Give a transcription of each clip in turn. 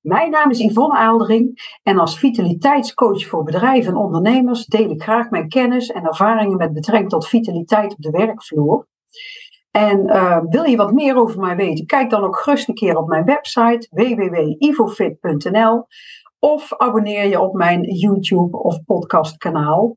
Mijn naam is Yvonne Aaldering en als vitaliteitscoach voor bedrijven en ondernemers deel ik graag mijn kennis en ervaringen met betrekking tot vitaliteit op de werkvloer. En uh, wil je wat meer over mij weten? Kijk dan ook gerust een keer op mijn website www.ivofit.nl of abonneer je op mijn YouTube of podcastkanaal.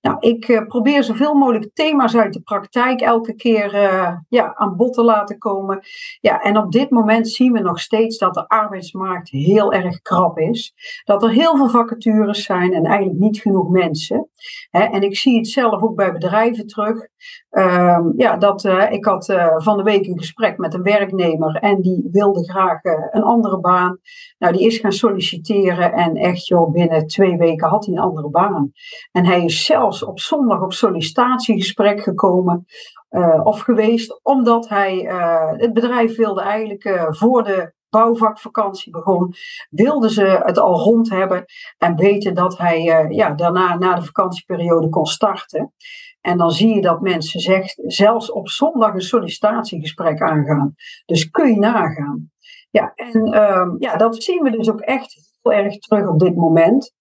Nou, ik uh, probeer zoveel mogelijk thema's uit de praktijk elke keer uh, ja, aan bod te laten komen. Ja, en op dit moment zien we nog steeds dat de arbeidsmarkt heel erg krap is. Dat er heel veel vacatures zijn en eigenlijk niet genoeg mensen. En ik zie het zelf ook bij bedrijven terug. Uh, ja, dat, uh, ik had van de week een gesprek met een werknemer en die wilde graag een andere baan. Nou, die is gaan solliciteren en echt joh, binnen twee weken had hij een andere baan. En hij is zelfs op zondag op sollicitatiegesprek gekomen uh, of geweest, omdat hij uh, het bedrijf wilde eigenlijk uh, voor de bouwvakvakantie begon, wilden ze het al rond hebben en weten dat hij ja, daarna, na de vakantieperiode, kon starten. En dan zie je dat mensen zegt, zelfs op zondag een sollicitatiegesprek aangaan. Dus kun je nagaan. Ja, en ehm, ja, dat zien we dus ook echt heel erg terug op dit moment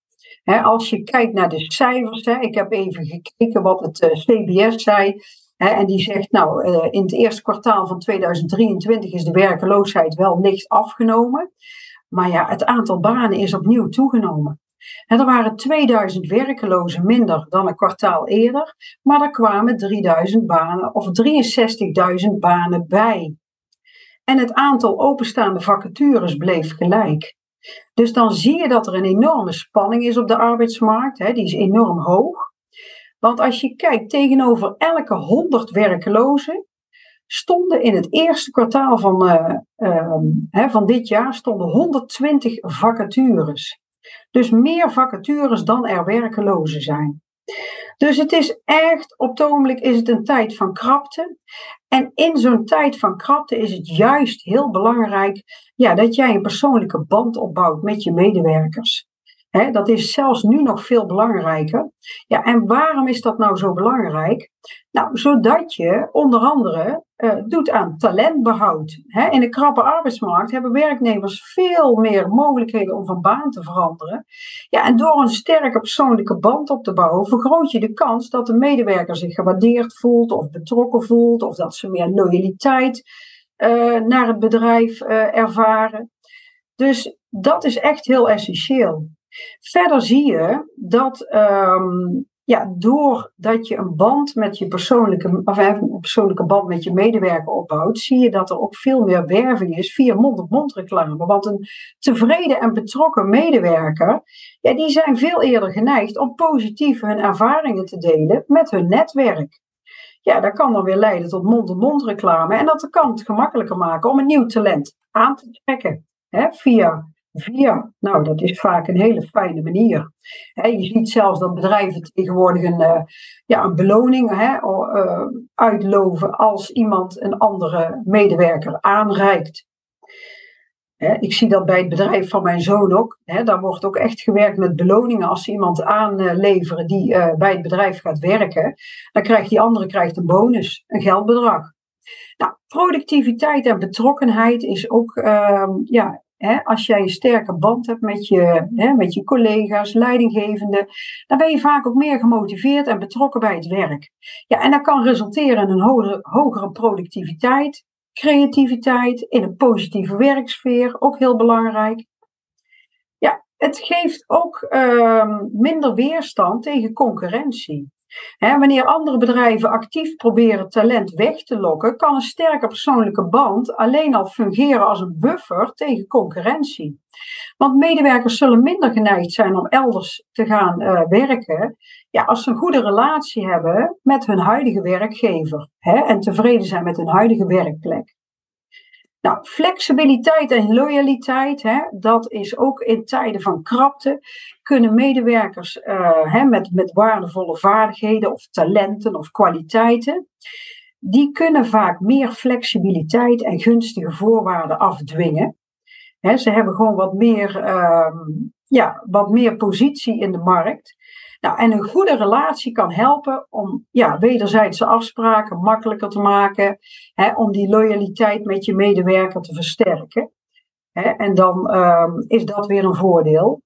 als je kijkt naar de cijfers, ik heb even gekeken wat het uh, CBS zei. en die zegt, nou, uh, in het eerste kwartaal van 2023 is de werkeloosheid wel licht afgenomen. Maar ja, het aantal banen is opnieuw toegenomen. En er waren 2000 werkelozen minder dan een kwartaal eerder, maar er kwamen 3000 banen of 63.000 banen bij. En het aantal openstaande vacatures bleef gelijk. Dus dan zie je dat er een enorme spanning is op de arbeidsmarkt. Hè, die is enorm hoog. Want als je kijkt tegenover elke 100 werklozen, stonden in het eerste kwartaal van, uh, uh, van dit jaar stonden 120 vacatures. Dus meer vacatures dan er werkelozen zijn. Dus het is echt, op het ogenblik is het een tijd van krapte. En in zo'n tijd van krapte is het juist heel belangrijk ja, dat jij een persoonlijke band opbouwt met je medewerkers. Dat is zelfs nu nog veel belangrijker. Ja, en waarom is dat nou zo belangrijk? Nou, zodat je onder andere uh, doet aan talentbehoud. in een krappe arbeidsmarkt hebben werknemers veel meer mogelijkheden om van baan te veranderen. Ja, en door een sterke persoonlijke band op te bouwen, vergroot je de kans dat de medewerker zich gewaardeerd voelt of betrokken voelt, of dat ze meer loyaliteit uh, naar het bedrijf uh, ervaren. Dus dat is echt heel essentieel. Verder zie je dat um, ja, doordat je een band met je persoonlijke, of een persoonlijke band met je medewerker opbouwt, zie je dat er ook veel meer werving is via mond-op-mond reclame. Want een tevreden en betrokken medewerker, ja, die zijn veel eerder geneigd om positief hun ervaringen te delen met hun netwerk. Ja, dat kan dan weer leiden tot mond-op-mond reclame en dat kan het gemakkelijker maken om een nieuw talent aan te trekken hè, via Via, nou dat is vaak een hele fijne manier. je ziet zelfs dat bedrijven tegenwoordig een, uh, ja, een beloning he, uh, uitloven als iemand een andere medewerker aanreikt. ik zie dat bij het bedrijf van mijn zoon ook. daar wordt ook echt gewerkt met beloningen. Als ze iemand aanleveren die uh, bij het bedrijf gaat werken, dan krijgt die andere krijgt een bonus, een geldbedrag. Nou, productiviteit en betrokkenheid is ook ehm, als jij een sterke band hebt met je, met je collega's, leidinggevenden, dan ben je vaak ook meer gemotiveerd en betrokken bij het werk. Ja, en dat kan resulteren in een hogere, hogere productiviteit, creativiteit, in een positieve werksfeer, ook heel belangrijk. Ja, het geeft ook ehm, minder weerstand tegen concurrentie wanneer andere bedrijven actief proberen talent weg te lokken, kan een sterke persoonlijke band alleen al fungeren als een buffer tegen concurrentie. Want medewerkers zullen minder geneigd zijn om elders te gaan uh, werken ja, als ze een goede relatie hebben met hun huidige werkgever en tevreden zijn met hun huidige werkplek. Nou, flexibiliteit en loyaliteit, hè, dat is ook in tijden van krapte, kunnen medewerkers uh, hè, met, met waardevolle vaardigheden of talenten of kwaliteiten, die kunnen vaak meer flexibiliteit en gunstige voorwaarden afdwingen. Hè, ze hebben gewoon wat meer, uh, ja, wat meer positie in de markt. Nou, en een goede relatie kan helpen om ja, wederzijdse afspraken makkelijker te maken, hè, om die loyaliteit met je medewerker te versterken. en dan ehm, is dat weer een voordeel.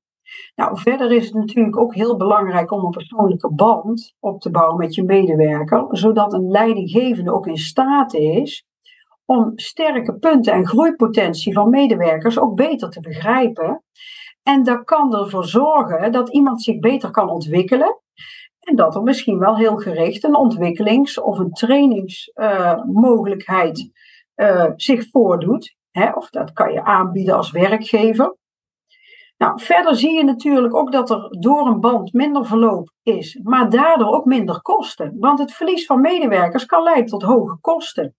Nou, verder is het natuurlijk ook heel belangrijk om een persoonlijke band op te bouwen met je medewerker, zodat een leidinggevende ook in staat is om sterke punten en groeipotentie van medewerkers ook beter te begrijpen. En dat kan ervoor zorgen dat iemand zich beter kan ontwikkelen. En dat er misschien wel heel gericht een ontwikkelings- of een trainingsmogelijkheid uh, zich voordoet. Hè? Of dat kan je aanbieden als werkgever. Nou, verder zie je natuurlijk ook dat er door een band minder verloop is, maar daardoor ook minder kosten. Want het verlies van medewerkers kan leiden tot hoge kosten.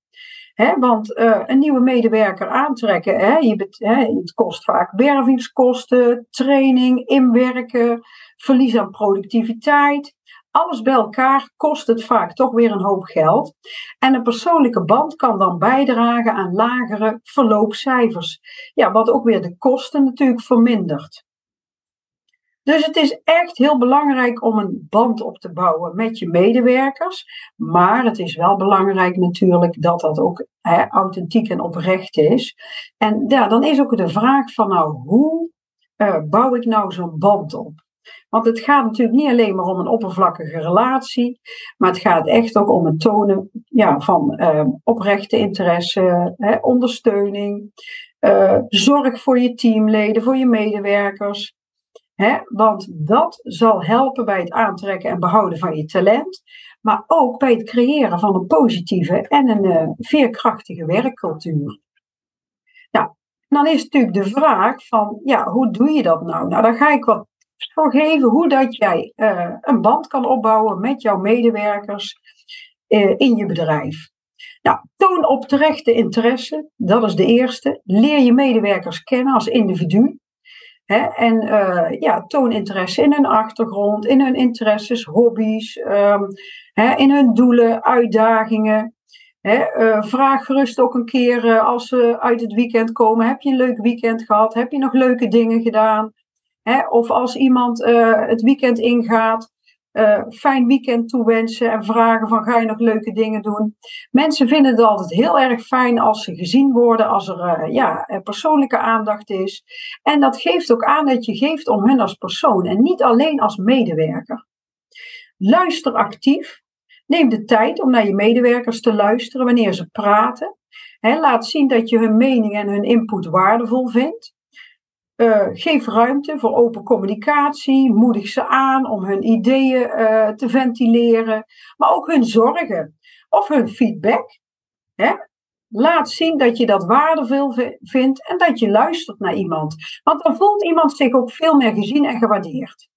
Want uh, een nieuwe medewerker aantrekken, het kost vaak wervingskosten, training, inwerken, verlies aan productiviteit. Alles bij elkaar kost het vaak toch weer een hoop geld. En een persoonlijke band kan dan bijdragen aan lagere verloopcijfers. Ja, wat ook weer de kosten natuurlijk vermindert. Dus het is echt heel belangrijk om een band op te bouwen met je medewerkers. Maar het is wel belangrijk natuurlijk dat dat ook authentiek en oprecht is. En ja, dan is ook de vraag van nou, hoe uh, bouw ik nou zo'n band op? Want het gaat natuurlijk niet alleen maar om een oppervlakkige relatie, maar het gaat echt ook om het tonen ja, van uh, oprechte interesse, hè, ondersteuning, uh, zorg voor je teamleden, voor je medewerkers. Want dat zal helpen bij het aantrekken en behouden van je talent, maar ook bij het creëren van een positieve en een uh, veerkrachtige werkcultuur. Nou, dan is natuurlijk de vraag van, ja, hoe doe je dat nou? Nou, dan ga ik wat voor geven hoe dat jij uh, een band kan opbouwen met jouw medewerkers uh, in je bedrijf. Nou, toon op interesse, dat is de eerste. Leer je medewerkers kennen als individu. Hè? En uh, ja, toon interesse in hun achtergrond, in hun interesses, hobby's, um, hè, in hun doelen, uitdagingen. Hè? vraag gerust ook een keer als ze uit het weekend komen: heb je een leuk weekend gehad? Heb je nog leuke dingen gedaan? of als iemand het weekend ingaat, uh, fijn weekend toewensen en vragen van ga je nog leuke dingen doen. Mensen vinden het altijd heel erg fijn als ze gezien worden, als er uh, ja, persoonlijke aandacht is. En dat geeft ook aan dat je geeft om hun als persoon en niet alleen als medewerker. Luister actief. Neem de tijd om naar je medewerkers te luisteren wanneer ze praten. Laat zien dat je hun mening en hun input waardevol vindt. Uh, geef ruimte voor open communicatie, moedig ze aan om hun ideeën uh, te ventileren, maar ook hun zorgen of hun feedback. Hè? Laat zien dat je dat waardevol vindt en dat je luistert naar iemand. Want dan voelt iemand zich ook veel meer gezien en gewaardeerd.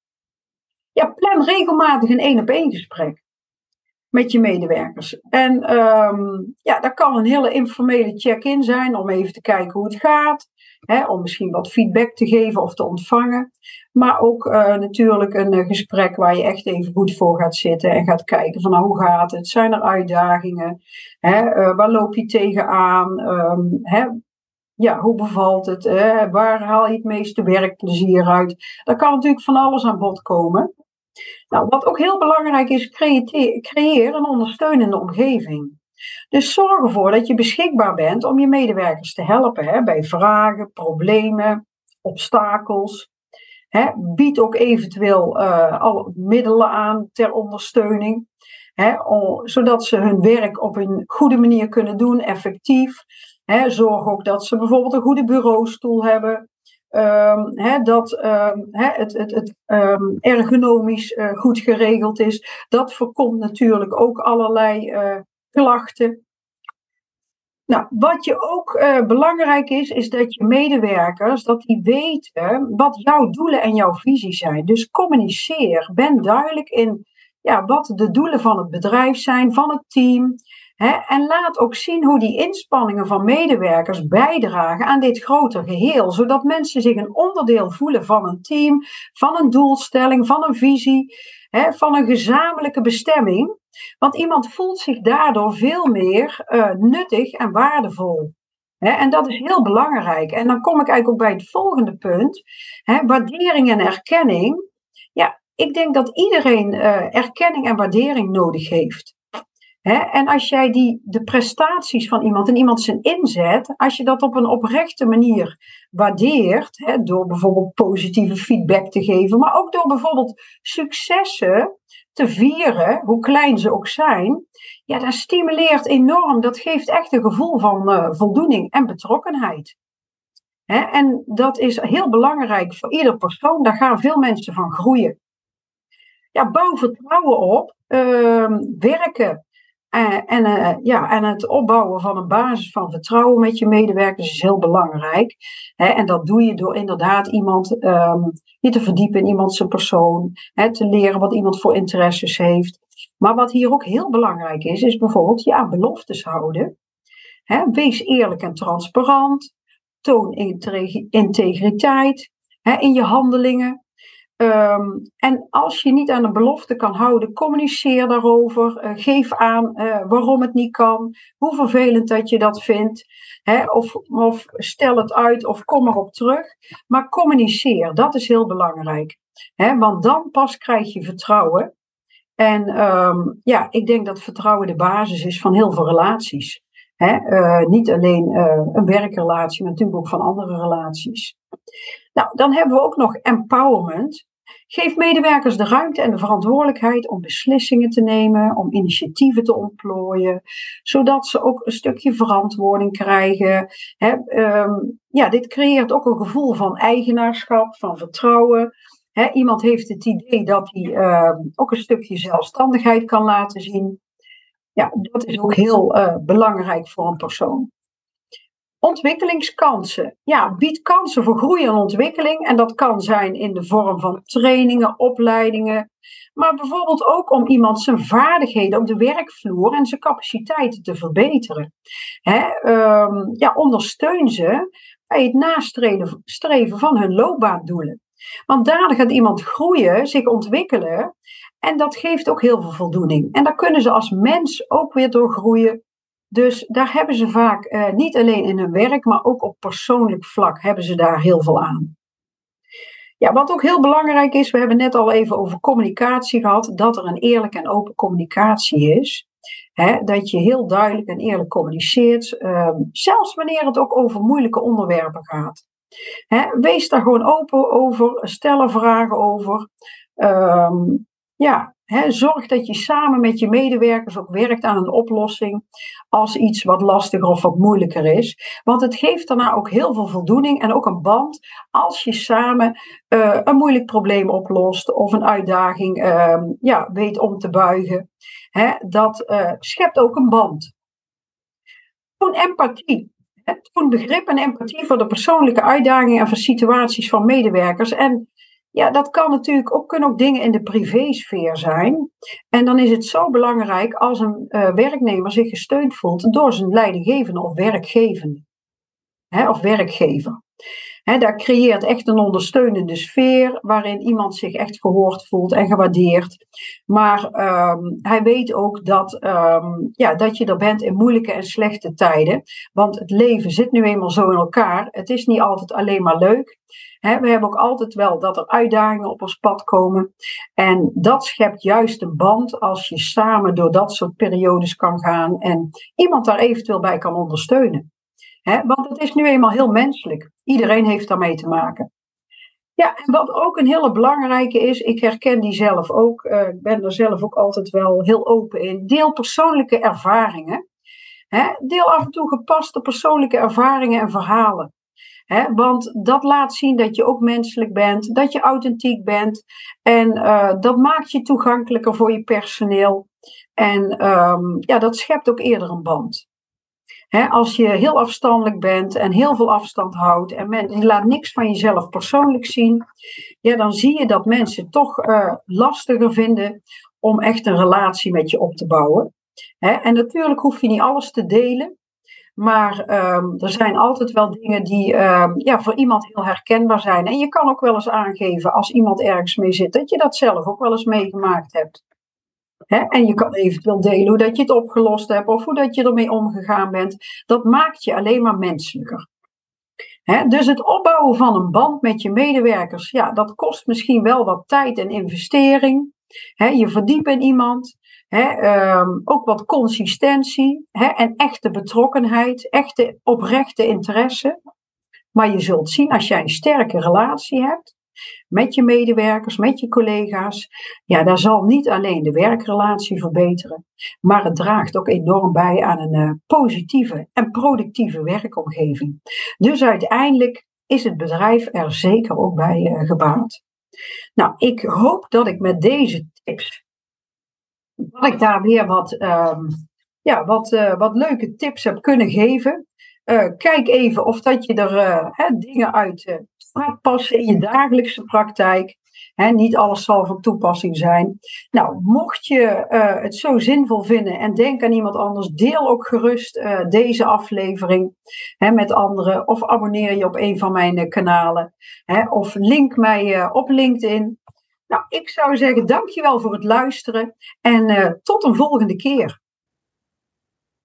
Ja, plan regelmatig een één op één gesprek met je medewerkers. En um, ja, dat kan een hele informele check-in zijn om even te kijken hoe het gaat. Hè, om misschien wat feedback te geven of te ontvangen. Maar ook uh, natuurlijk een uh, gesprek waar je echt even goed voor gaat zitten en gaat kijken van nou, hoe gaat het? Zijn er uitdagingen? Hè, uh, waar loop je tegenaan? Um, hè, ja, hoe bevalt het? waar haal je het meeste werkplezier uit? Daar kan natuurlijk van alles aan bod komen. Nou, wat ook heel belangrijk is, creëer een ondersteunende omgeving. Dus zorg ervoor dat je beschikbaar bent om je medewerkers te helpen hè, bij vragen, problemen, obstakels. Hè, bied ook eventueel uh, al middelen aan ter ondersteuning, hè, zodat ze hun werk op een goede manier kunnen doen, effectief. Hè, zorg ook dat ze bijvoorbeeld een goede bureaustoel hebben, Um, dat um, het, het, het um, ergonomisch uh, goed geregeld is. Dat voorkomt natuurlijk ook allerlei uh, klachten. Nou, wat je ook uh, belangrijk is, is dat je medewerkers, dat die weten wat jouw doelen en jouw visie zijn. Dus communiceer, ben duidelijk in ja, wat de doelen van het bedrijf zijn, van het team. En laat ook zien hoe die inspanningen van medewerkers bijdragen aan dit groter geheel, zodat mensen zich een onderdeel voelen van een team, van een doelstelling, van een visie, van een gezamenlijke bestemming. Want iemand voelt zich daardoor veel meer uh, nuttig en waardevol. en dat is heel belangrijk. En dan kom ik eigenlijk ook bij het volgende punt: waardering en erkenning. Ja, ik denk dat iedereen uh, erkenning en waardering nodig heeft. En als jij die, de prestaties van iemand en iemand zijn inzet, als je dat op een oprechte manier waardeert, door bijvoorbeeld positieve feedback te geven, maar ook door bijvoorbeeld successen te vieren, hoe klein ze ook zijn, ja, dat stimuleert enorm. Dat geeft echt een gevoel van uh, voldoening en betrokkenheid. en dat is heel belangrijk voor ieder persoon. Daar gaan veel mensen van groeien. Ja, bouw vertrouwen op. Uh, werken en, en, uh, ja, en het opbouwen van een basis van vertrouwen met je medewerkers is heel belangrijk. en dat doe je door inderdaad iemand um, je te verdiepen in iemand zijn persoon, te leren wat iemand voor interesses heeft. Maar wat hier ook heel belangrijk is, is bijvoorbeeld ja, beloftes houden. wees eerlijk en transparant. Toon integriteit in je handelingen. Ehm, en als je niet aan een belofte kan houden, communiceer daarover. Uh, geef aan uh, waarom het niet kan, hoe vervelend dat je dat vindt. Hè, of, of stel het uit of kom erop terug. Maar communiceer, dat is heel belangrijk. Hè, want dan pas krijg je vertrouwen. En um, ja, ik denk dat vertrouwen de basis is van heel veel relaties. Hè, uh, niet alleen een werkrelatie, maar natuurlijk ook van andere relaties. Nou, dan hebben we ook nog empowerment. Geef medewerkers de ruimte en de verantwoordelijkheid om beslissingen te nemen, om initiatieven te ontplooien, zodat ze ook een stukje verantwoording krijgen. um, ja, dit creëert ook een gevoel van eigenaarschap, van vertrouwen. iemand heeft het idee dat hij uh, ook een stukje zelfstandigheid kan laten zien. Ja, dat is ook heel uh, belangrijk voor een persoon. Ontwikkelingskansen. Ja, biedt kansen voor groei en ontwikkeling. En dat kan zijn in de vorm van trainingen, opleidingen. Maar bijvoorbeeld ook om iemand zijn vaardigheden op de werkvloer en zijn capaciteiten te verbeteren. Hè, um, ja, ondersteun ze bij het nastreven van hun loopbaandoelen. Want daardoor gaat iemand groeien, zich ontwikkelen. En dat geeft ook heel veel voldoening. En daar kunnen ze als mens ook weer door groeien dus daar hebben ze vaak eh, niet alleen in hun werk, maar ook op persoonlijk vlak hebben ze daar heel veel aan. Ja, wat ook heel belangrijk is, we hebben net al even over communicatie gehad, dat er een eerlijke en open communicatie is. dat je heel duidelijk en eerlijk communiceert, ehm, zelfs wanneer het ook over moeilijke onderwerpen gaat. wees daar gewoon open over, stel er vragen over. Ehm, ja, zorg dat je samen met je medewerkers ook werkt aan een oplossing als iets wat lastiger of wat moeilijker is. Want het geeft daarna ook heel veel voldoening en ook een band als je samen uh, een moeilijk probleem oplost of een uitdaging uh, ja, weet om te buigen. dat uh, schept ook een band. Toon empathie. Toon begrip en empathie voor de persoonlijke uitdagingen en voor situaties van medewerkers. En ja, dat kan natuurlijk ook, kunnen ook dingen in de privésfeer zijn. En dan is het zo belangrijk als een uh, werknemer zich gesteund voelt door zijn leidinggevende of werkgevende. Hè, of werkgever. Daar creëert echt een ondersteunende sfeer waarin iemand zich echt gehoord voelt en gewaardeerd. Maar um, hij weet ook dat, um, ja, dat je er bent in moeilijke en slechte tijden. Want het leven zit nu eenmaal zo in elkaar. Het is niet altijd alleen maar leuk we hebben ook altijd wel dat er uitdagingen op ons pad komen. En dat schept juist een band als je samen door dat soort periodes kan gaan en iemand daar eventueel bij kan ondersteunen. want het is nu eenmaal heel menselijk. Iedereen heeft daarmee te maken. Ja, en wat ook een hele belangrijke is, ik herken die zelf ook, uh, ik ben er zelf ook altijd wel heel open in. Deel persoonlijke ervaringen. deel af en toe gepaste persoonlijke ervaringen en verhalen want dat laat zien dat je ook menselijk bent, dat je authentiek bent. En uh, dat maakt je toegankelijker voor je personeel. En um, ja, dat schept ook eerder een band. Als je heel afstandelijk bent en heel veel afstand houdt en men, je laat niks van jezelf persoonlijk zien, ja, dan zie je dat mensen toch uh, lastiger vinden om echt een relatie met je op te bouwen. en natuurlijk hoef je niet alles te delen. Maar um, er zijn altijd wel dingen die um, ja, voor iemand heel herkenbaar zijn. En je kan ook wel eens aangeven als iemand ergens mee zit, dat je dat zelf ook wel eens meegemaakt hebt. En je kan eventueel delen hoe dat je het opgelost hebt of hoe dat je ermee omgegaan bent. Dat maakt je alleen maar menselijker. dus het opbouwen van een band met je medewerkers, ja, dat kost misschien wel wat tijd en investering. je verdiept in iemand. Ehm, ook wat consistentie en echte betrokkenheid, echte oprechte interesse. Maar je zult zien als jij een sterke relatie hebt met je medewerkers, met je collega's, ja, daar zal niet alleen de werkrelatie verbeteren, maar het draagt ook enorm bij aan een uh, positieve en productieve werkomgeving. Dus uiteindelijk is het bedrijf er zeker ook bij uh, gebaat. Nou, ik hoop dat ik met deze tips, dat ik daar weer wat, um, ja, wat, uh, wat leuke tips heb kunnen geven. Uh, kijk even of dat je er hè, dingen uit gaat passen in je dagelijkse praktijk. He, niet alles zal van toepassing zijn. Nou, mocht je uh, het zo zinvol vinden en denk aan iemand anders, deel ook gerust uh, deze aflevering he, met anderen. Of abonneer je op een van mijn uh, kanalen. He, of link mij op LinkedIn. Nou, ik zou zeggen, dankjewel voor het luisteren en tot een volgende keer.